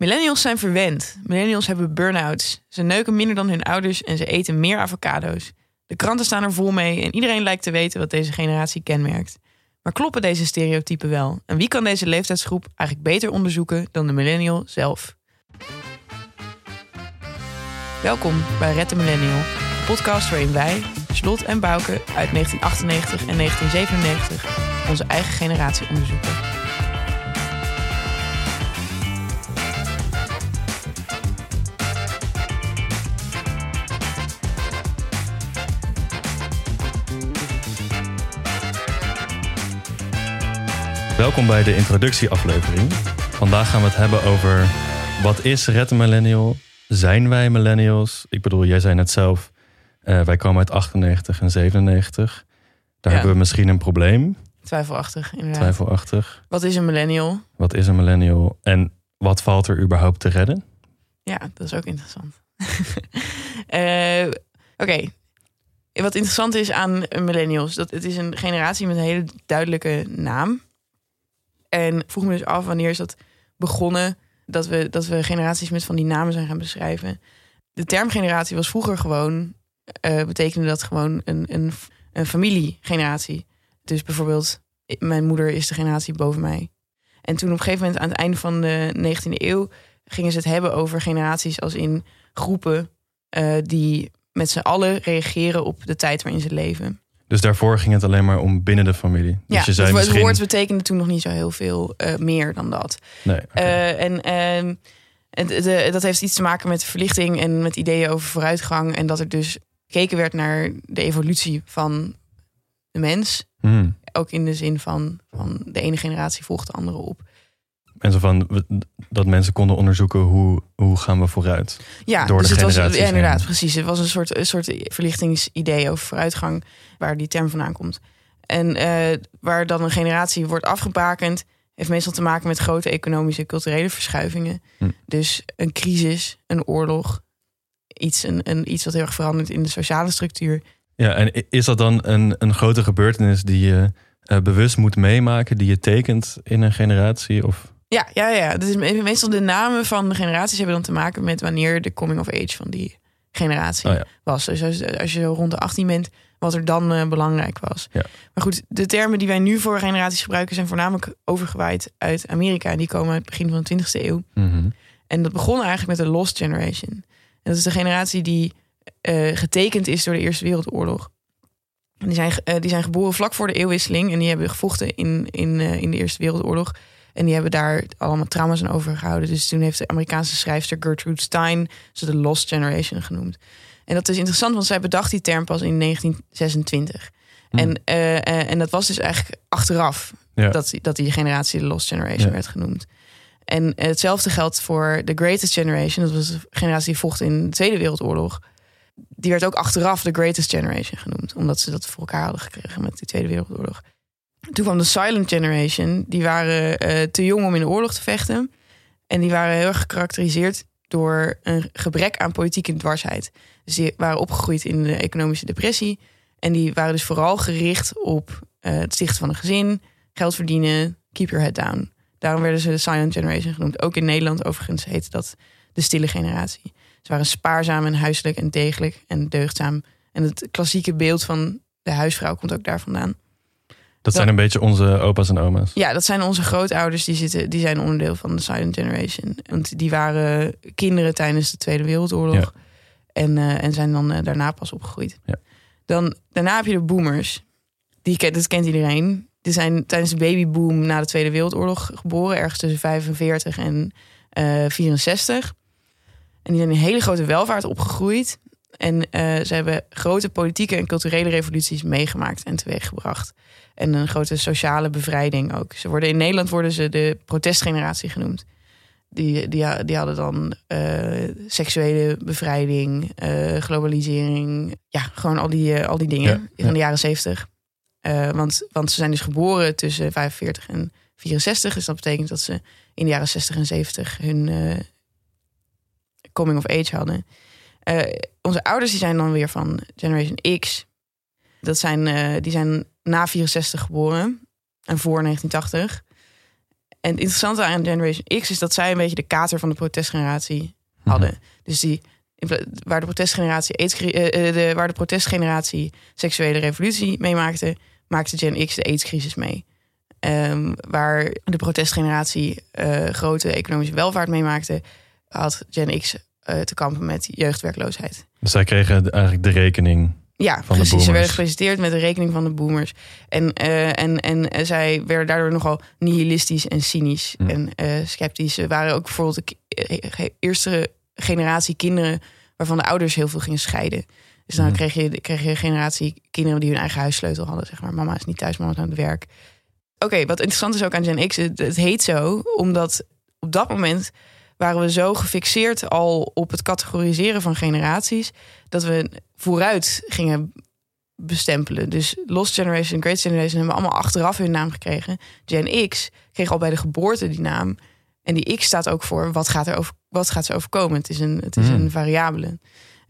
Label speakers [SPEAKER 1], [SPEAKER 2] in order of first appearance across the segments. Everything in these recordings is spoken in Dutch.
[SPEAKER 1] Millennials zijn verwend. Millennials hebben burn-outs. Ze neuken minder dan hun ouders en ze eten meer avocado's. De kranten staan er vol mee en iedereen lijkt te weten wat deze generatie kenmerkt. Maar kloppen deze stereotypen wel? En wie kan deze leeftijdsgroep eigenlijk beter onderzoeken dan de millennial zelf? Welkom bij Red de Millennial, een podcast waarin wij, Slot en Bouke uit 1998 en 1997, onze eigen generatie onderzoeken.
[SPEAKER 2] Welkom bij de introductieaflevering. Vandaag gaan we het hebben over wat is Red Millennial? Zijn wij millennials? Ik bedoel, jij zei net zelf, eh, wij komen uit 98 en 97. Daar
[SPEAKER 1] Ja.
[SPEAKER 2] hebben we misschien een probleem,
[SPEAKER 1] Twijfelachtig, inderdaad.
[SPEAKER 2] twijfelachtig.
[SPEAKER 1] Wat is een millennial?
[SPEAKER 2] Wat is een millennial en wat valt er überhaupt te redden?
[SPEAKER 1] Ja, dat is ook interessant. Eh, Oké. Wat interessant is aan millennials, dat het is een generatie met een hele duidelijke naam. En vroeg me dus af wanneer is dat begonnen dat we, dat we generaties met van die namen zijn gaan beschrijven. De term generatie was vroeger gewoon, eh, betekende dat gewoon een, een, een familiegeneratie. Dus bijvoorbeeld, mijn moeder is de generatie boven mij. En toen op een gegeven moment aan het einde van de 19e eeuw gingen ze het hebben over generaties als in groepen eh, die met z'n allen reageren op de tijd waarin ze leven.
[SPEAKER 2] Dus daarvoor ging het alleen maar om binnen de familie. Dus
[SPEAKER 1] ja,
[SPEAKER 2] je zei
[SPEAKER 1] het,
[SPEAKER 2] misschien...
[SPEAKER 1] het woord betekende toen nog niet zo heel veel eh, meer dan dat.
[SPEAKER 2] Nee, oké.
[SPEAKER 1] Eh, en ehm, en de- de- dat heeft iets te maken met verlichting en met ideeën over vooruitgang. En dat er dus gekeken werd naar de evolutie van de mens.
[SPEAKER 2] Hmm.
[SPEAKER 1] Ook in de zin van, van de ene generatie volgt de andere op.
[SPEAKER 2] En zo van we- dat mensen konden onderzoeken hoe, hoe gaan we vooruit.
[SPEAKER 1] Ja,
[SPEAKER 2] Door de
[SPEAKER 1] dus het was,
[SPEAKER 2] generaties
[SPEAKER 1] ja, inderdaad,
[SPEAKER 2] heen.
[SPEAKER 1] precies. Het was een soort, een soort verlichtingsidee over vooruitgang, waar die term vandaan komt. En eh, waar dan een generatie wordt afgebakend, heeft meestal te maken met grote economische en culturele verschuivingen.
[SPEAKER 2] Hm.
[SPEAKER 1] Dus een crisis, een oorlog, iets, een, een, iets wat heel erg verandert in de sociale structuur.
[SPEAKER 2] Ja, en is dat dan een, een grote gebeurtenis die je eh, bewust moet meemaken, die je tekent in een generatie? Of
[SPEAKER 1] Ja, ja, ja. Dus me- meestal de namen van de generaties hebben dan te maken met wanneer de coming of age van die generatie
[SPEAKER 2] Oh ja.
[SPEAKER 1] was. Dus als, als je rond de 18 bent, wat er dan eh, belangrijk was.
[SPEAKER 2] Ja.
[SPEAKER 1] Maar goed, de termen die wij nu voor generaties gebruiken zijn voornamelijk overgewaaid uit Amerika. En die komen uit het begin van de 20e eeuw.
[SPEAKER 2] Mhm.
[SPEAKER 1] En dat begon eigenlijk met de Lost Generation. En dat is de generatie die eh, getekend is door de Eerste Wereldoorlog. En die, zijn, eh, die zijn geboren vlak voor de eeuwwisseling. En die hebben gevochten in, in, in de Eerste Wereldoorlog. En die hebben daar allemaal trauma's aan overgehouden. Dus toen heeft de Amerikaanse schrijfster Gertrude Stein ze de Lost Generation genoemd. En dat is interessant, want zij bedacht die term pas in 1926.
[SPEAKER 2] Hmm.
[SPEAKER 1] En, eh, eh, en dat was dus eigenlijk achteraf
[SPEAKER 2] Ja.
[SPEAKER 1] dat, dat die generatie de Lost Generation
[SPEAKER 2] Ja.
[SPEAKER 1] werd genoemd. En hetzelfde geldt voor de Greatest Generation. Dat was de generatie die vocht in de Tweede Wereldoorlog. Die werd ook achteraf de Greatest Generation genoemd. Omdat ze dat voor elkaar hadden gekregen met de Tweede Wereldoorlog. Toen kwam de Silent Generation. Die waren eh, te jong om in de oorlog te vechten. En die waren heel erg gekarakteriseerd door een gebrek aan politieke dwarsheid. Dus die waren opgegroeid in de economische depressie. En die waren dus vooral gericht op eh, het stichten van een gezin, geld verdienen, keep your head down. Daarom werden ze de Silent Generation genoemd. Ook in Nederland overigens heette dat de stille generatie. Ze waren spaarzaam en huiselijk en degelijk en deugdzaam. En het klassieke beeld van de huisvrouw komt ook daar vandaan.
[SPEAKER 2] Dat zijn een beetje onze opa's en oma's.
[SPEAKER 1] Ja, dat zijn onze grootouders. Die, zitten, die zijn onderdeel van de Silent Generation. Want die waren kinderen tijdens de Tweede Wereldoorlog.
[SPEAKER 2] Ja.
[SPEAKER 1] En, eh, en zijn dan eh, daarna pas opgegroeid.
[SPEAKER 2] Ja.
[SPEAKER 1] Dan, daarna heb je de boomers. Die, dat kent iedereen. Die zijn tijdens de babyboom na de Tweede Wereldoorlog geboren. Ergens tussen 45 en eh 64. En die zijn in een hele grote welvaart opgegroeid. En ze hebben grote politieke en culturele revoluties meegemaakt en teweeggebracht. En een grote sociale bevrijding ook. Ze worden, in Nederland worden ze de protestgeneratie genoemd. Die, die, die hadden dan eh, seksuele bevrijding, eh, globalisering. Ja, gewoon al die, eh, al die dingen
[SPEAKER 2] Ja,
[SPEAKER 1] in de jaren zeventig. Want, want ze zijn dus geboren tussen 45 en 64. Dus dat betekent dat ze in de jaren 60 en 70 hun coming of age hadden. Onze ouders die zijn dan weer van Generation X. Dat zijn, die zijn na 64 geboren en voor 1980. En het interessante aan Generation X is dat zij een beetje de kater van de protestgeneratie hadden. Dus die, waar de protestgeneratie, AIDS, eh, eh, de, waar de protestgeneratie seksuele revolutie meemaakte, maakte Gen X de AIDS-crisis mee. Ehm, waar de protestgeneratie eh, grote economische welvaart meemaakte, had Gen X te kampen met jeugdwerkloosheid.
[SPEAKER 2] Dus zij kregen eigenlijk de rekening.
[SPEAKER 1] Ja, precies. Ze werden gepresenteerd met de rekening van de boomers. En, eh, en, en eh, zij werden daardoor nogal nihilistisch en cynisch
[SPEAKER 2] Hm.
[SPEAKER 1] en eh, sceptisch. Ze waren ook bijvoorbeeld de eerste generatie kinderen waarvan de ouders heel veel gingen scheiden. Dus dan
[SPEAKER 2] Hm.
[SPEAKER 1] kreeg, je, kreeg je een generatie kinderen die hun eigen huissleutel hadden. Zeg maar. Mama is niet thuis, mama is aan het werk. Oké, wat interessant is ook aan Gen X, het, het heet zo omdat op dat moment waren we zo gefixeerd al op het categoriseren van generaties dat we vooruit gingen bestempelen. Dus Lost Generation, Great Generation hebben allemaal achteraf hun naam gekregen. Gen X kreeg al bij de geboorte die naam. En die X staat ook voor wat gaat, er over, wat gaat ze overkomen. Het is een, het is
[SPEAKER 2] Hmm.
[SPEAKER 1] een variabele.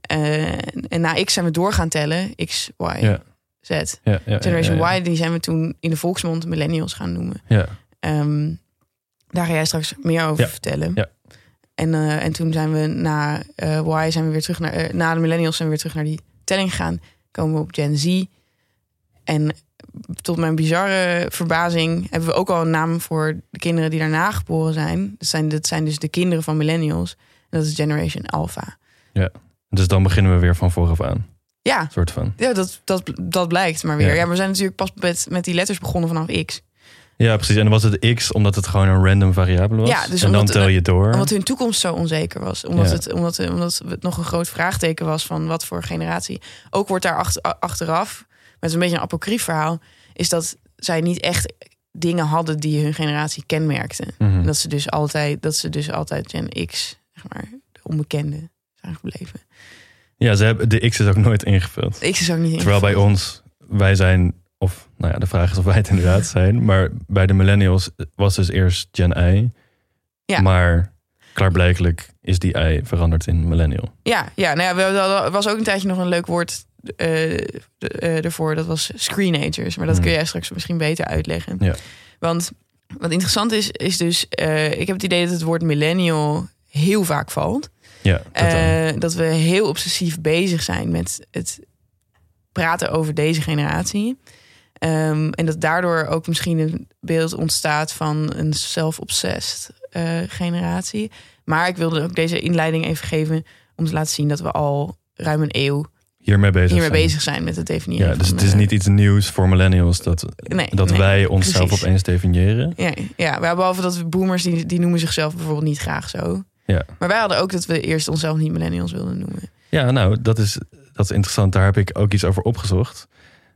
[SPEAKER 1] Eh, en na X zijn we door gaan tellen. X, Y,
[SPEAKER 2] Ja.
[SPEAKER 1] Z.
[SPEAKER 2] Ja, ja, ja,
[SPEAKER 1] Generation. Y, die zijn we toen in de volksmond millennials gaan noemen. Ehm, daar ga jij straks meer over vertellen.
[SPEAKER 2] Ja.
[SPEAKER 1] En, eh, en toen zijn we na Y zijn we weer terug naar eh, na de millennials zijn we weer terug naar die telling gegaan. Komen we op Gen Z. En tot mijn bizarre verbazing hebben we ook al een naam voor de kinderen die daarna geboren zijn. Dat zijn, dat zijn dus de kinderen van millennials. En dat is Generation Alpha.
[SPEAKER 2] Dus dan beginnen we weer van vooraf aan.
[SPEAKER 1] Ja,
[SPEAKER 2] Soort van.
[SPEAKER 1] ja dat, dat, dat blijkt maar weer.
[SPEAKER 2] Ja.
[SPEAKER 1] Ja. we zijn natuurlijk pas met, met die letters begonnen vanaf X.
[SPEAKER 2] Ja, precies. En dan was het x omdat het gewoon een random variabele was.
[SPEAKER 1] Ja, dus
[SPEAKER 2] en dan tel je door.
[SPEAKER 1] Omdat hun toekomst zo onzeker was. Omdat,
[SPEAKER 2] Ja.
[SPEAKER 1] het, omdat, omdat het nog een groot vraagteken was van wat voor generatie. Ook wordt daar achter- achteraf, met een beetje een apocrief verhaal, is dat zij niet echt dingen hadden die hun generatie kenmerkten.
[SPEAKER 2] Mhm.
[SPEAKER 1] Dat ze dus altijd, dat ze dus altijd Gen X, zeg maar, de onbekende zijn gebleven.
[SPEAKER 2] Ja, ze hebben, de x is ook nooit ingevuld.
[SPEAKER 1] X is ook niet
[SPEAKER 2] Terwijl bij
[SPEAKER 1] ingevuld.
[SPEAKER 2] ons, wij zijn, of nou ja, de vraag is of wij het inderdaad zijn. Maar bij de millennials was dus eerst Gen Y.
[SPEAKER 1] Ja.
[SPEAKER 2] Maar klaarblijkelijk is die Y veranderd in millennial.
[SPEAKER 1] Ja, ja, nou ja, we hadden- er was ook een tijdje nog een leuk woord eh, eh, ervoor. Dat was screenagers. Maar dat
[SPEAKER 2] Hmm.
[SPEAKER 1] kun jij straks misschien beter uitleggen.
[SPEAKER 2] Ja.
[SPEAKER 1] Want wat interessant is, is dus... eh, ik heb het idee dat het woord millennial heel vaak valt.
[SPEAKER 2] Ja,
[SPEAKER 1] dat we heel obsessief bezig zijn met het praten over deze generatie. Ehm, en dat daardoor ook misschien een beeld ontstaat van een self-obsessed eh, generatie. Maar ik wilde ook deze inleiding even geven om te laten zien dat we al ruim een eeuw
[SPEAKER 2] hiermee bezig
[SPEAKER 1] hiermee
[SPEAKER 2] zijn.
[SPEAKER 1] bezig zijn met het definiëren.
[SPEAKER 2] Ja, dus
[SPEAKER 1] van,
[SPEAKER 2] het is
[SPEAKER 1] eh,
[SPEAKER 2] niet iets nieuws voor millennials dat,
[SPEAKER 1] nee,
[SPEAKER 2] dat
[SPEAKER 1] nee,
[SPEAKER 2] wij onszelf
[SPEAKER 1] precies.
[SPEAKER 2] opeens definiëren.
[SPEAKER 1] Ja, ja, behalve dat we boomers, die, die noemen zichzelf bijvoorbeeld niet graag zo.
[SPEAKER 2] Ja.
[SPEAKER 1] Maar wij hadden ook dat we eerst onszelf niet millennials wilden noemen.
[SPEAKER 2] Ja, nou, dat is, dat is interessant. Daar heb ik ook iets over opgezocht.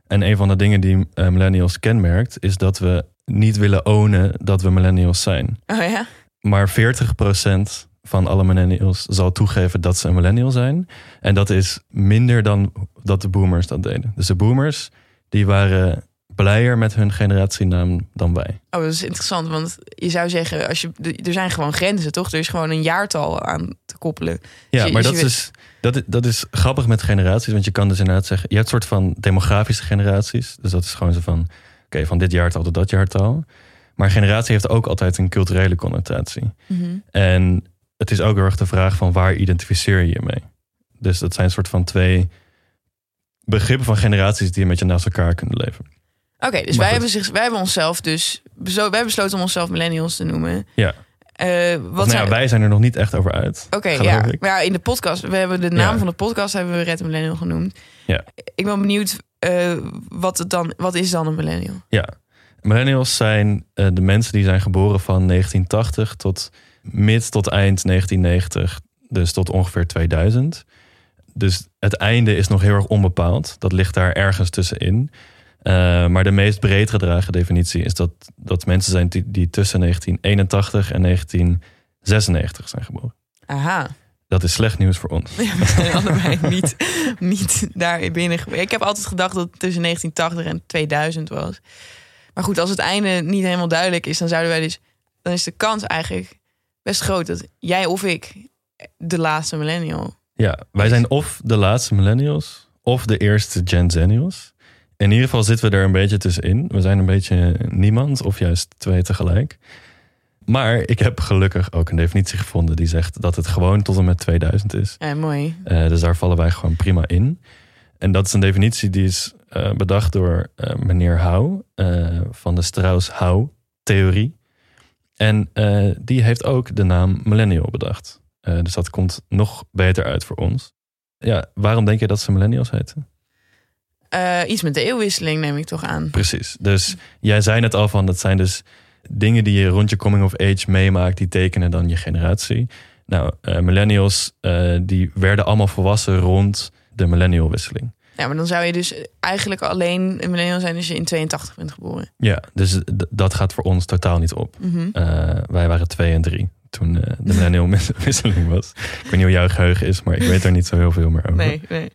[SPEAKER 2] En een van de dingen die eh, millennials kenmerkt, is dat we niet willen ownen dat we millennials zijn.
[SPEAKER 1] Oh ja?
[SPEAKER 2] Maar 40% van alle millennials zal toegeven dat ze een millennial zijn. En dat is minder dan dat de boomers dat deden. Dus de boomers, die waren blijer met hun generatienaam dan wij.
[SPEAKER 1] Oh, dat is interessant, want je zou zeggen, als je, er zijn gewoon grenzen, toch? Er is gewoon een jaartal aan te koppelen.
[SPEAKER 2] Ja,
[SPEAKER 1] je-
[SPEAKER 2] maar
[SPEAKER 1] dus
[SPEAKER 2] dat
[SPEAKER 1] je
[SPEAKER 2] is, dat, is- dat is grappig met generaties. Want je kan dus inderdaad zeggen... Je hebt een soort van demografische generaties. Dus dat is gewoon zo van... Oké, van dit jaartal tot dat jaartal. Maar generatie heeft ook altijd een culturele connotatie. En het is ook heel erg de vraag van waar identificeer je je mee? Dus dat zijn een soort van twee begrippen van generaties... die een beetje naast elkaar kunnen leven.
[SPEAKER 1] Oké, dus wij hebben, zich, wij hebben onszelf dus... Wij hebben besloten om onszelf millennials te noemen.
[SPEAKER 2] Ja.
[SPEAKER 1] Eh, wat
[SPEAKER 2] nou ja,
[SPEAKER 1] zijn...
[SPEAKER 2] wij zijn er nog niet echt over uit.
[SPEAKER 1] Oké, ja. Maar ja, in de podcast, we hebben de naam
[SPEAKER 2] Ja.
[SPEAKER 1] van de podcast hebben we Red Millennial genoemd.
[SPEAKER 2] Ja.
[SPEAKER 1] Ik ben benieuwd, eh, wat, het dan, wat is dan een millennial?
[SPEAKER 2] Ja, millennials zijn eh, de mensen die zijn geboren van 1980 tot mid tot eind 1990, dus tot ongeveer 2000. Dus het einde is nog heel erg onbepaald. Dat ligt daar ergens tussenin. Eh, maar de meest breed gedragen definitie is dat, dat mensen zijn die, die tussen 1981 en 1996 zijn geboren.
[SPEAKER 1] Aha.
[SPEAKER 2] Dat is slecht nieuws voor ons.
[SPEAKER 1] Ja, we zijn allebei niet, niet daar binnen. Ik heb altijd gedacht dat het tussen 1980 en 2000 was. Maar goed, als het einde niet helemaal duidelijk is, dan zouden wij dus. Dan is de kans eigenlijk best groot dat jij of ik de laatste millennial.
[SPEAKER 2] Ja, wij zijn of de laatste millennials of de eerste Gen Zennials. In ieder geval zitten we er een beetje tussenin. We zijn een beetje niemand of juist twee tegelijk. Maar ik heb gelukkig ook een definitie gevonden die zegt dat het gewoon tot en met 2000 is.
[SPEAKER 1] Ja, mooi.
[SPEAKER 2] Eh, dus daar vallen wij gewoon prima in. En dat is een definitie die is eh, bedacht door eh, meneer eh, van de Strauss-Howe-theorie. En eh, die heeft ook de naam millennial bedacht. Eh, dus dat komt nog beter uit voor ons. Ja, waarom denk je dat ze millennials heten?
[SPEAKER 1] Eh, iets met de eeuwwisseling neem ik toch aan.
[SPEAKER 2] Precies. Dus jij zei net al van dat zijn dus dingen die je rond je coming of age meemaakt, die tekenen dan je generatie. Nou, eh, millennials eh, die werden allemaal volwassen rond de millennialwisseling.
[SPEAKER 1] Ja, maar dan zou je dus eigenlijk alleen een millennial zijn als je in 82 bent geboren.
[SPEAKER 2] Ja, dus dat gaat voor ons totaal niet op.
[SPEAKER 1] Mhm.
[SPEAKER 2] Wij waren twee en drie toen de millennialwisseling was. Ik weet niet hoe jouw geheugen is, maar ik weet er niet zo heel veel meer over.
[SPEAKER 1] Nee, nee.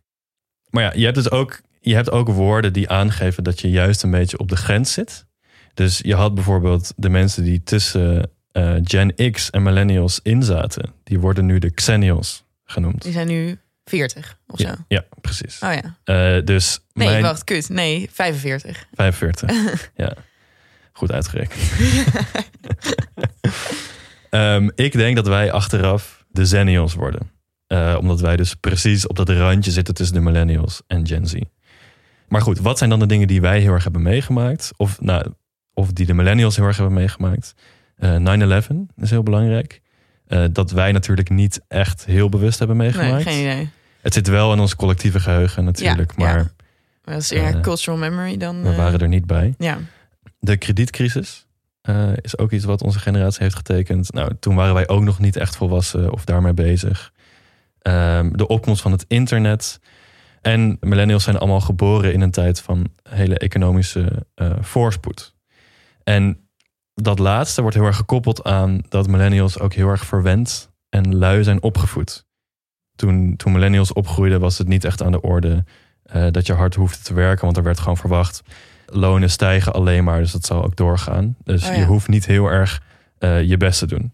[SPEAKER 2] Maar ja, je hebt dus ook, je hebt ook woorden die aangeven dat je juist een beetje op de grens zit. Dus je had bijvoorbeeld de mensen die tussen eh, Gen X en millennials inzaten. Die worden nu de Xennials genoemd.
[SPEAKER 1] Die zijn nu 40 of zo.
[SPEAKER 2] Ja, ja precies.
[SPEAKER 1] Oh ja.
[SPEAKER 2] Eh, dus
[SPEAKER 1] Nee,
[SPEAKER 2] mijn
[SPEAKER 1] wacht, kut. Nee, 45.
[SPEAKER 2] 45. ja, goed uitgerekend. Ehm, ik denk dat wij achteraf de Zennials worden. Eh, omdat wij dus precies op dat randje zitten tussen de millennials en Gen Z. Maar goed, wat zijn dan de dingen die wij heel erg hebben meegemaakt? Of, nou, of die de millennials heel erg hebben meegemaakt? Eh 9-11 is heel belangrijk. Eh, dat wij natuurlijk niet echt heel bewust hebben meegemaakt.
[SPEAKER 1] Nee, geen idee.
[SPEAKER 2] Het zit wel in ons collectieve geheugen natuurlijk,
[SPEAKER 1] Ja,
[SPEAKER 2] maar
[SPEAKER 1] ja. Maar dat is eerder
[SPEAKER 2] Eh,
[SPEAKER 1] cultural memory dan...
[SPEAKER 2] we
[SPEAKER 1] eh,
[SPEAKER 2] waren er niet bij.
[SPEAKER 1] Ja.
[SPEAKER 2] De kredietcrisis eh, is ook iets wat onze generatie heeft getekend. Nou, toen waren wij ook nog niet echt volwassen of daarmee bezig. Ehm, de opkomst van het internet. En millennials zijn allemaal geboren in een tijd van hele economische eh, voorspoed. En dat laatste wordt heel erg gekoppeld aan dat millennials ook heel erg verwend en lui zijn opgevoed. Toen, toen millennials opgroeiden was het niet echt aan de orde eh, dat je hard hoefde te werken, want er werd gewoon verwacht lonen stijgen alleen maar, dus dat zal ook doorgaan. Dus
[SPEAKER 1] Oh ja.
[SPEAKER 2] je hoeft niet heel erg eh, je best te doen.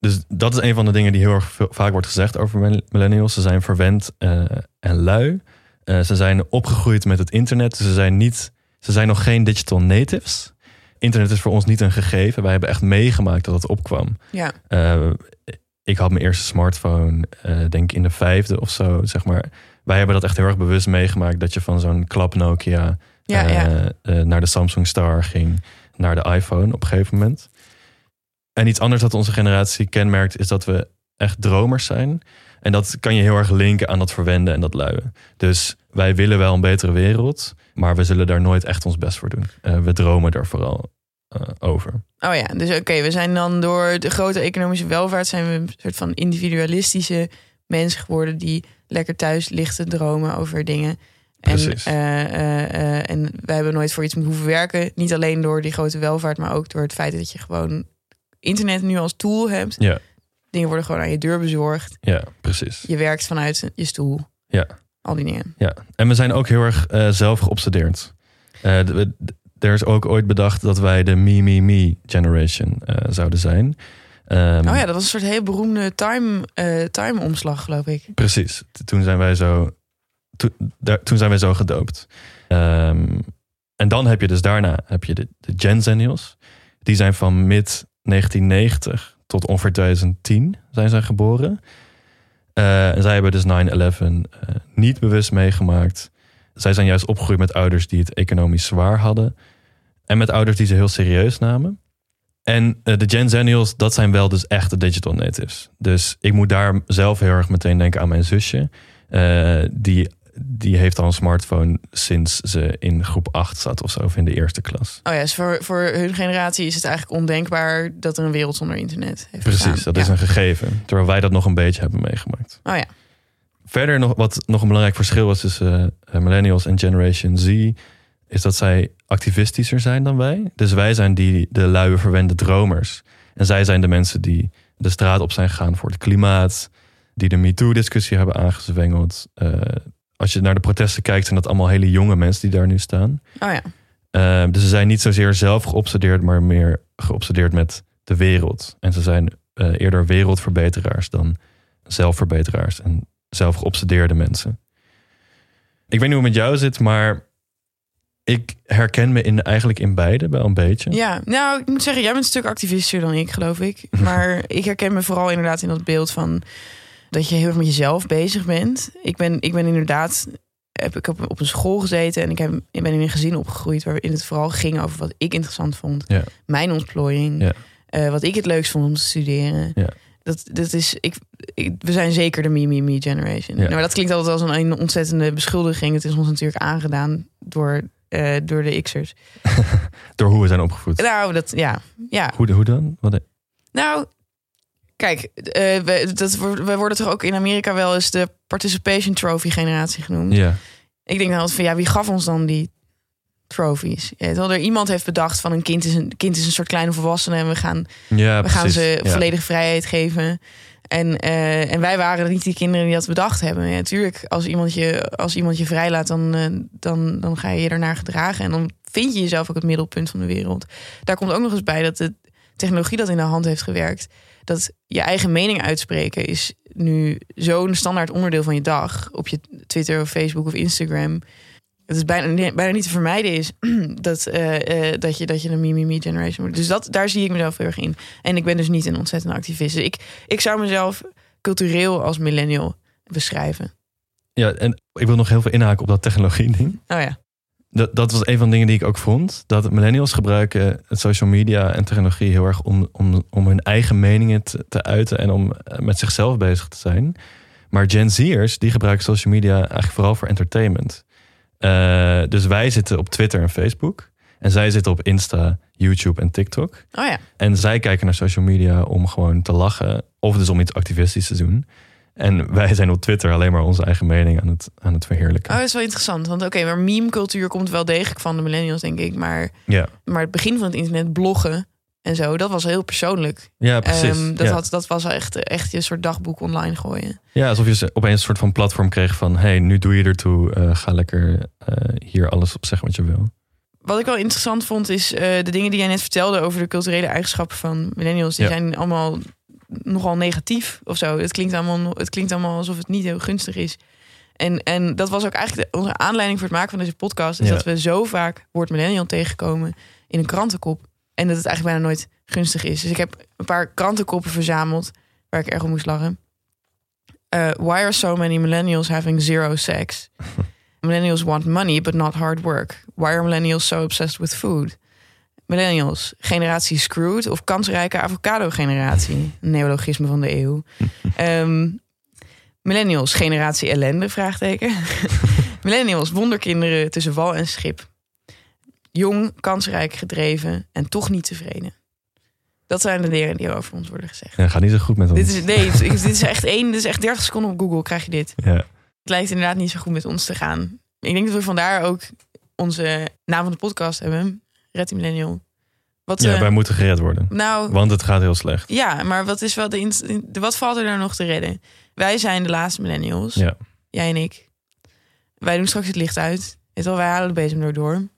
[SPEAKER 2] Dus dat is een van de dingen die heel erg veel- vaak wordt gezegd over mil- millennials. Ze zijn verwend eh, en lui. Eh, ze zijn opgegroeid met het internet. Ze zijn, niet, ze zijn nog geen digital natives. Internet is voor ons niet een gegeven. Wij hebben echt meegemaakt dat het opkwam.
[SPEAKER 1] Ja.
[SPEAKER 2] Eh, ik had mijn eerste smartphone, denk ik in de vijfde of zo, zeg maar. Wij hebben dat echt heel erg bewust meegemaakt. Dat je van zo'n klap Nokia
[SPEAKER 1] Ja, ja.
[SPEAKER 2] naar de Samsung Star ging, naar de iPhone op een gegeven moment. En iets anders dat onze generatie kenmerkt, is dat we echt dromers zijn. En dat kan je heel erg linken aan dat verwenden en dat luien. Dus wij willen wel een betere wereld, maar we zullen daar nooit echt ons best voor doen. Eh, we dromen er vooral eh, over.
[SPEAKER 1] Oh ja, dus oké, we zijn dan door de grote economische welvaart... zijn we een soort van individualistische mensen geworden... die lekker thuis ligt te dromen over dingen. En,
[SPEAKER 2] Precies.
[SPEAKER 1] eh, en wij hebben nooit voor iets hoeven werken. Niet alleen door die grote welvaart, maar ook door het feit dat je gewoon internet nu als tool hebt.
[SPEAKER 2] Ja.
[SPEAKER 1] Dingen worden gewoon aan je deur bezorgd.
[SPEAKER 2] Ja, precies.
[SPEAKER 1] Je werkt vanuit je stoel.
[SPEAKER 2] Ja.
[SPEAKER 1] Al die dingen.
[SPEAKER 2] Ja, en we zijn ook heel erg eh, zelf geobsedeerd. Eh, er is ook ooit bedacht dat wij de me, me, me generation eh, zouden zijn. Ehm,
[SPEAKER 1] Oh ja, dat was een soort heel beroemde time, eh time omslag, geloof ik.
[SPEAKER 2] Precies. Toen zijn wij zo, to- daar- toen zijn wij zo gedoopt. Ehm, en dan heb je dus daarna heb je de, de Gen Zennials. Die zijn van mid 1990 tot ongeveer 2010 zijn zij geboren. Eh, en zij hebben dus 9-11 eh, niet bewust meegemaakt. Zij zijn juist opgegroeid met ouders die het economisch zwaar hadden. En met ouders die ze heel serieus namen. En eh, de Gen Zennials, dat zijn wel dus echte digital natives. Dus ik moet daar zelf heel erg meteen denken aan mijn zusje. Die, die heeft al een smartphone sinds ze in groep 8 zat of zo, of in de eerste klas.
[SPEAKER 1] Oh ja, dus voor, voor hun generatie is het eigenlijk ondenkbaar dat er een wereld zonder internet heeft
[SPEAKER 2] Precies,
[SPEAKER 1] bestaan.
[SPEAKER 2] dat is een gegeven. Terwijl wij dat nog een beetje hebben meegemaakt.
[SPEAKER 1] Oh ja.
[SPEAKER 2] Verder nog wat nog een belangrijk verschil is tussen eh, millennials en Generation Z, is dat zij activistischer zijn dan wij. Dus wij zijn die de luie verwende dromers. En zij zijn de mensen die de straat op zijn gegaan voor het klimaat, die de MeToo-discussie hebben aangezwengeld. Eh, als je naar de protesten kijkt, zijn dat allemaal hele jonge mensen die daar nu staan.
[SPEAKER 1] Oh ja.
[SPEAKER 2] Eh, dus ze zijn niet zozeer zelf geobsedeerd, maar meer geobsedeerd met de wereld. En ze zijn eh, eerder wereldverbeteraars dan zelfverbeteraars en zelf geobsedeerde mensen. Ik weet niet hoe het met jou zit, maar ik herken me in, eigenlijk in beide wel een beetje.
[SPEAKER 1] Ja, nou, ik moet zeggen, jij bent een stuk activistischer dan ik, geloof ik. Maar ik herken me vooral inderdaad in dat beeld van dat je heel erg met jezelf bezig bent. Ik ben, ik ben inderdaad, heb, ik heb op een school gezeten en ik, heb, ik ben in een gezin opgegroeid waarin het vooral ging over wat ik interessant vond.
[SPEAKER 2] Ja.
[SPEAKER 1] Mijn ontplooiing,
[SPEAKER 2] Ja.
[SPEAKER 1] eh, wat ik het leukst vond om te studeren.
[SPEAKER 2] Ja.
[SPEAKER 1] Dat, dat is, ik, ik- we zijn zeker de me, me, me generation. Nou, maar dat klinkt altijd als een, ontzettende beschuldiging. Het is ons natuurlijk aangedaan door, eh, door de X'ers.
[SPEAKER 2] Door hoe we zijn opgevoed.
[SPEAKER 1] Nou, dat, ja. ja.
[SPEAKER 2] Hoe, hoe dan? Wat,
[SPEAKER 1] Nou, kijk, eh, we, dat, we worden toch ook in Amerika wel eens de participation trophy generatie genoemd.
[SPEAKER 2] ja.
[SPEAKER 1] Ik denk dan altijd van, ja, wie gaf ons dan die trophies? Ja, terwijl er iemand heeft bedacht van een kind is een kind is een soort kleine volwassene en we gaan,
[SPEAKER 2] ja,
[SPEAKER 1] we gaan
[SPEAKER 2] precies.
[SPEAKER 1] ze
[SPEAKER 2] Ja.
[SPEAKER 1] volledige vrijheid geven. En, eh, en wij waren niet die kinderen die dat bedacht hebben. Natuurlijk, als iemand je, als iemand je vrijlaat, dan, eh, dan, dan ga je je ernaar gedragen. En dan vind je jezelf ook het middelpunt van de wereld. Daar komt ook nog eens bij dat de technologie dat in de hand heeft gewerkt. Dat je eigen mening uitspreken is nu zo'n standaard onderdeel van je dag. Op je Twitter of Facebook of Instagram. Het is bijna, bijna niet te vermijden is dat, eh, eh, dat, je, dat je een me-me-me generation wordt. Dus dat, daar zie ik mezelf heel erg in. En ik ben dus niet een ontzettende activist. Dus ik, ik zou mezelf cultureel als millennial beschrijven.
[SPEAKER 2] ja, en ik wil nog heel veel inhaken op dat technologie ding.
[SPEAKER 1] Oh ja.
[SPEAKER 2] Dat, dat was een van de dingen die ik ook vond. Dat millennials gebruiken het social media en technologie heel erg om, om, om hun eigen meningen te, te uiten en om eh, met zichzelf bezig te zijn. Maar Gen Z'ers, die gebruiken social media eigenlijk vooral voor entertainment. Eh, dus wij zitten op Twitter en Facebook. En zij zitten op Insta, YouTube en TikTok.
[SPEAKER 1] Oh ja.
[SPEAKER 2] En zij kijken naar social media om gewoon te lachen. Of dus om iets activistisch te doen. En wij zijn op Twitter alleen maar onze eigen mening aan het, aan het verheerlijken.
[SPEAKER 1] Oh, dat is wel interessant. Want oké, maar meme-cultuur komt wel degelijk van de millennials, denk ik. Maar,
[SPEAKER 2] Ja,
[SPEAKER 1] maar het begin van het internet, bloggen en zo, dat was heel persoonlijk.
[SPEAKER 2] ja precies.
[SPEAKER 1] Ehm, dat,
[SPEAKER 2] ja.
[SPEAKER 1] had, dat was echt, echt je soort dagboek online gooien.
[SPEAKER 2] Ja, alsof je opeens een soort van platform kreeg van... hey, nu doe je ertoe, eh, ga lekker eh, hier alles op zeggen wat je wil.
[SPEAKER 1] Wat ik wel interessant vond, is eh, de dingen die jij net vertelde over de culturele eigenschappen van millennials. Die
[SPEAKER 2] Ja.
[SPEAKER 1] zijn allemaal nogal negatief of zo. Het klinkt, allemaal, het klinkt allemaal alsof het niet heel gunstig is. En, en dat was ook eigenlijk de- onze aanleiding voor het maken van deze podcast. Is
[SPEAKER 2] Ja.
[SPEAKER 1] dat we zo vaak woord millennial tegenkomen in een krantenkop. En dat het eigenlijk bijna nooit gunstig is. Dus ik heb een paar krantenkoppen verzameld waar ik erg om moest lachen. Eh, why are so many millennials having zero sex? millennials want money, but not hard work. Why are millennials so obsessed with food? Millennials, generatie screwed of kansrijke avocado-generatie? Neologisme van de eeuw. Ehm, millennials, generatie ellende? Vraagteken. millennials, wonderkinderen tussen wal en schip. Jong, kansrijk, gedreven en toch niet tevreden. Dat zijn de dingen die over ons worden gezegd.
[SPEAKER 2] Ja, gaat niet zo goed met ons.
[SPEAKER 1] Dit is, nee, dit is echt één, dit is echt 30 seconden op Google krijg je dit.
[SPEAKER 2] Ja.
[SPEAKER 1] Het lijkt inderdaad niet zo goed met ons te gaan. Ik denk dat we vandaar ook onze naam van de podcast hebben. Red die Millennial. Wat,
[SPEAKER 2] ja,
[SPEAKER 1] eh,
[SPEAKER 2] wij moeten gered worden.
[SPEAKER 1] nou,
[SPEAKER 2] Want het gaat heel slecht.
[SPEAKER 1] ja, maar wat, is wel de, wat valt er nou nog te redden? Wij zijn de laatste millennials.
[SPEAKER 2] Ja.
[SPEAKER 1] Jij en ik. Wij doen straks het licht uit. Je wel, wij halen de bezem door door.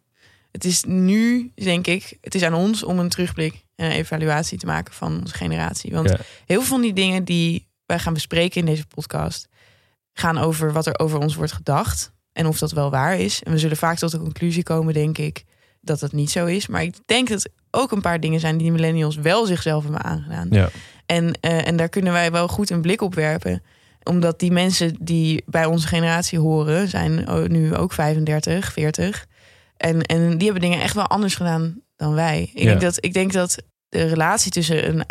[SPEAKER 1] Het is nu, denk ik, het is aan ons om een terugblik en een evaluatie te maken van onze generatie. Want
[SPEAKER 2] Ja.
[SPEAKER 1] heel veel van die dingen die wij gaan bespreken in deze podcast gaan over wat er over ons wordt gedacht en of dat wel waar is. En we zullen vaak tot de conclusie komen, denk ik, dat dat niet zo is. Maar ik denk dat ook een paar dingen zijn die millennials wel zichzelf hebben aangedaan.
[SPEAKER 2] Ja.
[SPEAKER 1] En, eh, en daar kunnen wij wel goed een blik op werpen. Omdat die mensen die bij onze generatie horen, zijn o- nu ook 35, 40. En, en die hebben dingen echt wel anders gedaan dan wij. Ik,
[SPEAKER 2] Ja.
[SPEAKER 1] denk, dat, ik denk dat de relatie tussen een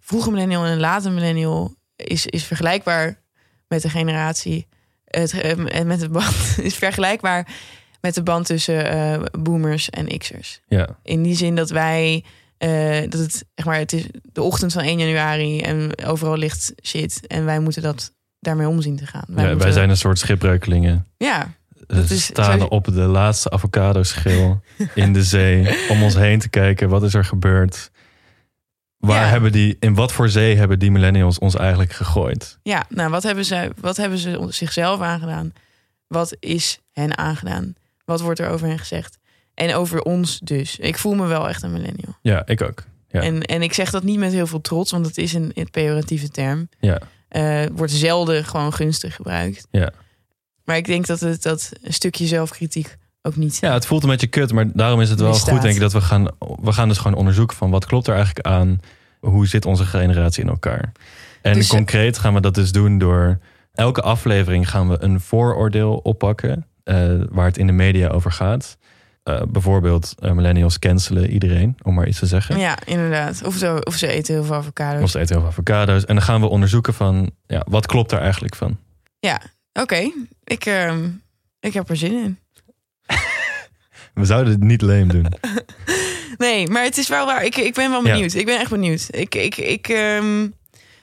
[SPEAKER 1] vroege millennial en een late millennial is, is vergelijkbaar met de generatie. Het, eh, met de band is vergelijkbaar met de band tussen eh, boomers en x'ers.
[SPEAKER 2] Ja.
[SPEAKER 1] In die zin dat wij, eh, dat het, zeg maar, het is de ochtend van 1 januari en overal ligt shit. En wij moeten dat daarmee omzien te gaan.
[SPEAKER 2] Ja, wij zijn een soort schipbreukelingen.
[SPEAKER 1] Ja,
[SPEAKER 2] We staan op de laatste avocado-schil in de zee. Om ons heen te kijken. Wat is er gebeurd? Waar
[SPEAKER 1] Ja.
[SPEAKER 2] hebben die, in wat voor zee hebben die millennials ons eigenlijk gegooid?
[SPEAKER 1] ja, nou, wat hebben, ze, wat hebben ze zichzelf aangedaan? Wat is hen aangedaan? Wat wordt er over hen gezegd? En over ons dus. Ik voel me wel echt een millennial.
[SPEAKER 2] Ja, ik ook. Ja.
[SPEAKER 1] En, en ik zeg dat niet met heel veel trots, want het is een, een pejoratieve term.
[SPEAKER 2] Ja.
[SPEAKER 1] Eh, wordt zelden gewoon gunstig gebruikt.
[SPEAKER 2] Ja.
[SPEAKER 1] Maar ik denk dat het dat een stukje zelfkritiek ook niet.
[SPEAKER 2] Ja, het voelt een beetje kut, maar daarom is het wel goed, denk ik, dat we gaan, we gaan dus gewoon onderzoeken van wat klopt er eigenlijk aan, hoe zit onze generatie in elkaar. En
[SPEAKER 1] Dus,
[SPEAKER 2] concreet gaan we dat dus doen door elke aflevering gaan we een vooroordeel oppakken eh, waar het in de media over gaat. Eh, bijvoorbeeld eh, millennials cancelen iedereen, om maar iets te zeggen.
[SPEAKER 1] Ja, inderdaad. Of, zo, of ze eten heel veel avocado's.
[SPEAKER 2] Of ze eten heel veel avocado's. En dan gaan we onderzoeken van, ja, wat klopt daar eigenlijk van?
[SPEAKER 1] Ja, oké. Ik, ehm, ik heb er zin in.
[SPEAKER 2] We zouden het niet leem doen.
[SPEAKER 1] Nee, maar het is wel waar. Ik, ik ben wel
[SPEAKER 2] Ja.
[SPEAKER 1] benieuwd. Ik ben echt benieuwd. Ik, ik, ik, ehm,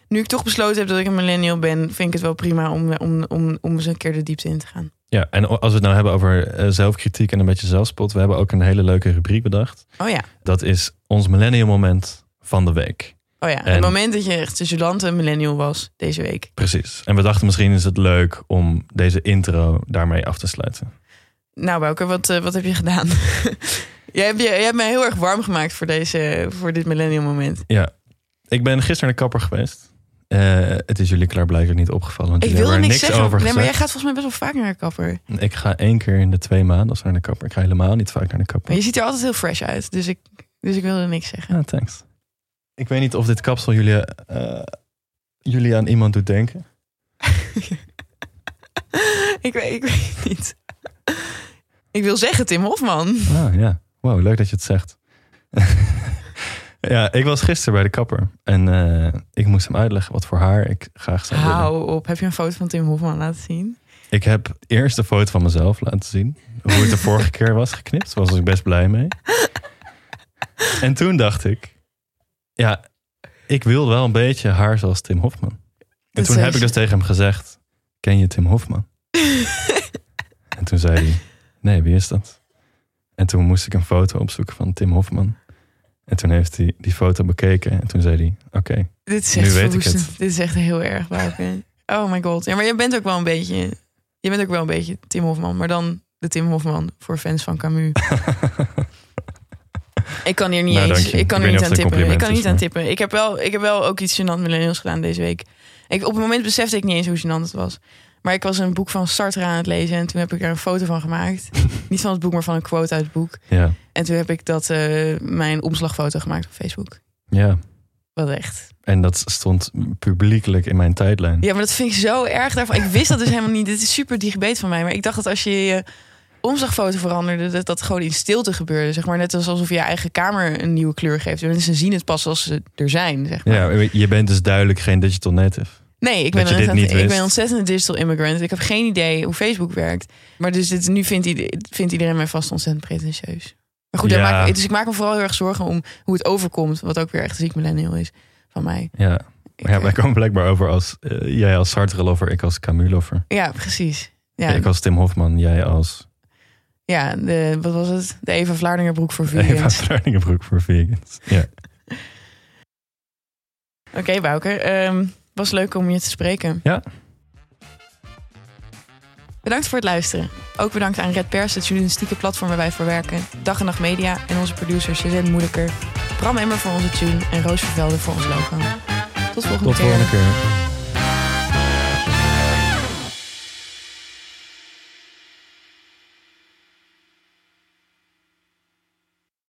[SPEAKER 1] nu ik toch besloten heb dat ik een millennial ben, vind ik het wel prima om, om, om, om eens een keer de diepte in te gaan.
[SPEAKER 2] Ja, en als we het nou hebben over eh, zelfkritiek en een beetje zelfspot. We hebben ook een hele leuke rubriek bedacht.
[SPEAKER 1] Oh ja.
[SPEAKER 2] Dat is ons millennial moment van de week.
[SPEAKER 1] Oh ja.
[SPEAKER 2] En-
[SPEAKER 1] Het moment dat je echt een gênante millennial was deze week.
[SPEAKER 2] Precies. En we dachten misschien is het leuk om deze intro daarmee af te sluiten.
[SPEAKER 1] Nou, Bouke, wat, eh, wat heb je gedaan? jij, hebt, je, jij hebt mij heel erg warm gemaakt voor, deze, voor dit millennial moment.
[SPEAKER 2] Ja, ik ben gisteren naar de kapper geweest. Eh, het is jullie klaarblijkelijk niet opgevallen. Want
[SPEAKER 1] Ik
[SPEAKER 2] hebben er
[SPEAKER 1] niks
[SPEAKER 2] niks
[SPEAKER 1] zeggen.
[SPEAKER 2] over
[SPEAKER 1] Nee, maar jij gaat volgens mij best wel vaak naar de kapper.
[SPEAKER 2] Ik ga één keer in de twee maanden als naar de kapper. Ik ga helemaal niet vaak naar de kapper.
[SPEAKER 1] Maar je ziet er altijd heel fresh uit. Dus ik, dus ik wilde niks zeggen.
[SPEAKER 2] Ja, thanks. Ik weet niet of dit kapsel jullie, eh, jullie aan iemand doet denken.
[SPEAKER 1] ik, weet, ik weet het niet. ik wil zeggen Tim Hofman.
[SPEAKER 2] Ah ja, wow, leuk dat je het zegt. Ja, ik was gisteren bij de kapper. En eh, ik moest hem uitleggen wat voor haar ik graag zou willen.
[SPEAKER 1] Hou op. Heb je een foto van Tim Hofman laten zien?
[SPEAKER 2] Ik heb eerst de foto van mezelf laten zien. Hoe het de vorige keer was geknipt. Daar was ik best blij mee. En toen dacht ik... Ja, ik wil wel een beetje haar zoals Tim Hofman. En toen heb ik dus tegen hem gezegd... Ken je Tim Hofman? en toen zei hij... Nee, wie is dat? En toen moest ik een foto opzoeken van Tim Hofman. En toen heeft hij die foto bekeken. En toen zei hij... Oké,
[SPEAKER 1] Dit is
[SPEAKER 2] Nu
[SPEAKER 1] echt
[SPEAKER 2] weet ik
[SPEAKER 1] verwoestend. Dit is echt heel erg, Bouke. Oh my god. Ja, maar je bent ook wel een beetje... Je bent ook wel een beetje Tim Hofman. Maar dan de Tim Hofman voor fans van Camus. ik kan hier niet
[SPEAKER 2] Nou,
[SPEAKER 1] eens... Ik kan
[SPEAKER 2] Ik
[SPEAKER 1] er niet aan
[SPEAKER 2] het
[SPEAKER 1] tippen. Ik kan niet aan tippen. Ik heb wel, ik heb wel ook iets gênant millennials gedaan deze week. Ik, op het moment besefte ik niet eens hoe gênant het was. Maar ik was een boek van Sartre aan het lezen. En toen heb ik er een foto van gemaakt. niet van het boek, maar van een quote uit het boek.
[SPEAKER 2] ja.
[SPEAKER 1] En toen heb ik dat eh, mijn omslagfoto gemaakt op Facebook.
[SPEAKER 2] Ja,
[SPEAKER 1] Wat echt.
[SPEAKER 2] en dat stond publiekelijk in mijn tijdlijn.
[SPEAKER 1] Ja, maar dat vind ik zo erg daarvan. Ik wist dat dus helemaal niet. Dit is super dichtbeet van mij. Maar ik dacht dat als je je omslagfoto veranderde, dat dat gewoon in stilte gebeurde. Zeg maar net als alsof je je eigen kamer een nieuwe kleur geeft. Mensen zien het pas als ze er zijn. Zeg maar.
[SPEAKER 2] Ja, je bent dus duidelijk geen digital native.
[SPEAKER 1] Nee, ik ben,
[SPEAKER 2] je
[SPEAKER 1] een,
[SPEAKER 2] dit niet
[SPEAKER 1] ik ben
[SPEAKER 2] wist.
[SPEAKER 1] een ontzettende digital immigrant. Ik heb geen idee hoe Facebook werkt. Maar dus dit, nu vindt iedereen, vindt iedereen mij vast ontzettend pretentieus. Maar goed,
[SPEAKER 2] Ja.
[SPEAKER 1] maak, ik- dus ik maak me vooral heel erg zorgen om hoe het overkomt. Wat ook weer echt ziek millennial is van mij.
[SPEAKER 2] Ja,
[SPEAKER 1] Ik,
[SPEAKER 2] ja
[SPEAKER 1] eh,
[SPEAKER 2] wij komen blijkbaar over als eh, jij als Sartre-lover, ik als Camus-lover.
[SPEAKER 1] ja precies. Ja,
[SPEAKER 2] Ik als Tim Hofman, jij als
[SPEAKER 1] ja de, wat was het? De Eva Vlaardingerbroek voor
[SPEAKER 2] Eva
[SPEAKER 1] vegans.
[SPEAKER 2] Vlaardingenbroek voor vegans. Ja.
[SPEAKER 1] Oké, Bouke. ehm, was leuk om je te spreken.
[SPEAKER 2] Ja.
[SPEAKER 1] Bedankt voor het luisteren. Ook bedankt aan Red Pers, het journalistieke platform waar wij voor werken. Dag en Nacht Media en onze producers Suzanne Moeilijker. Bram Emmer voor onze tune en Roos Vervelde voor ons logo. Tot volgende
[SPEAKER 2] Tot
[SPEAKER 1] keer.
[SPEAKER 2] volgende keer.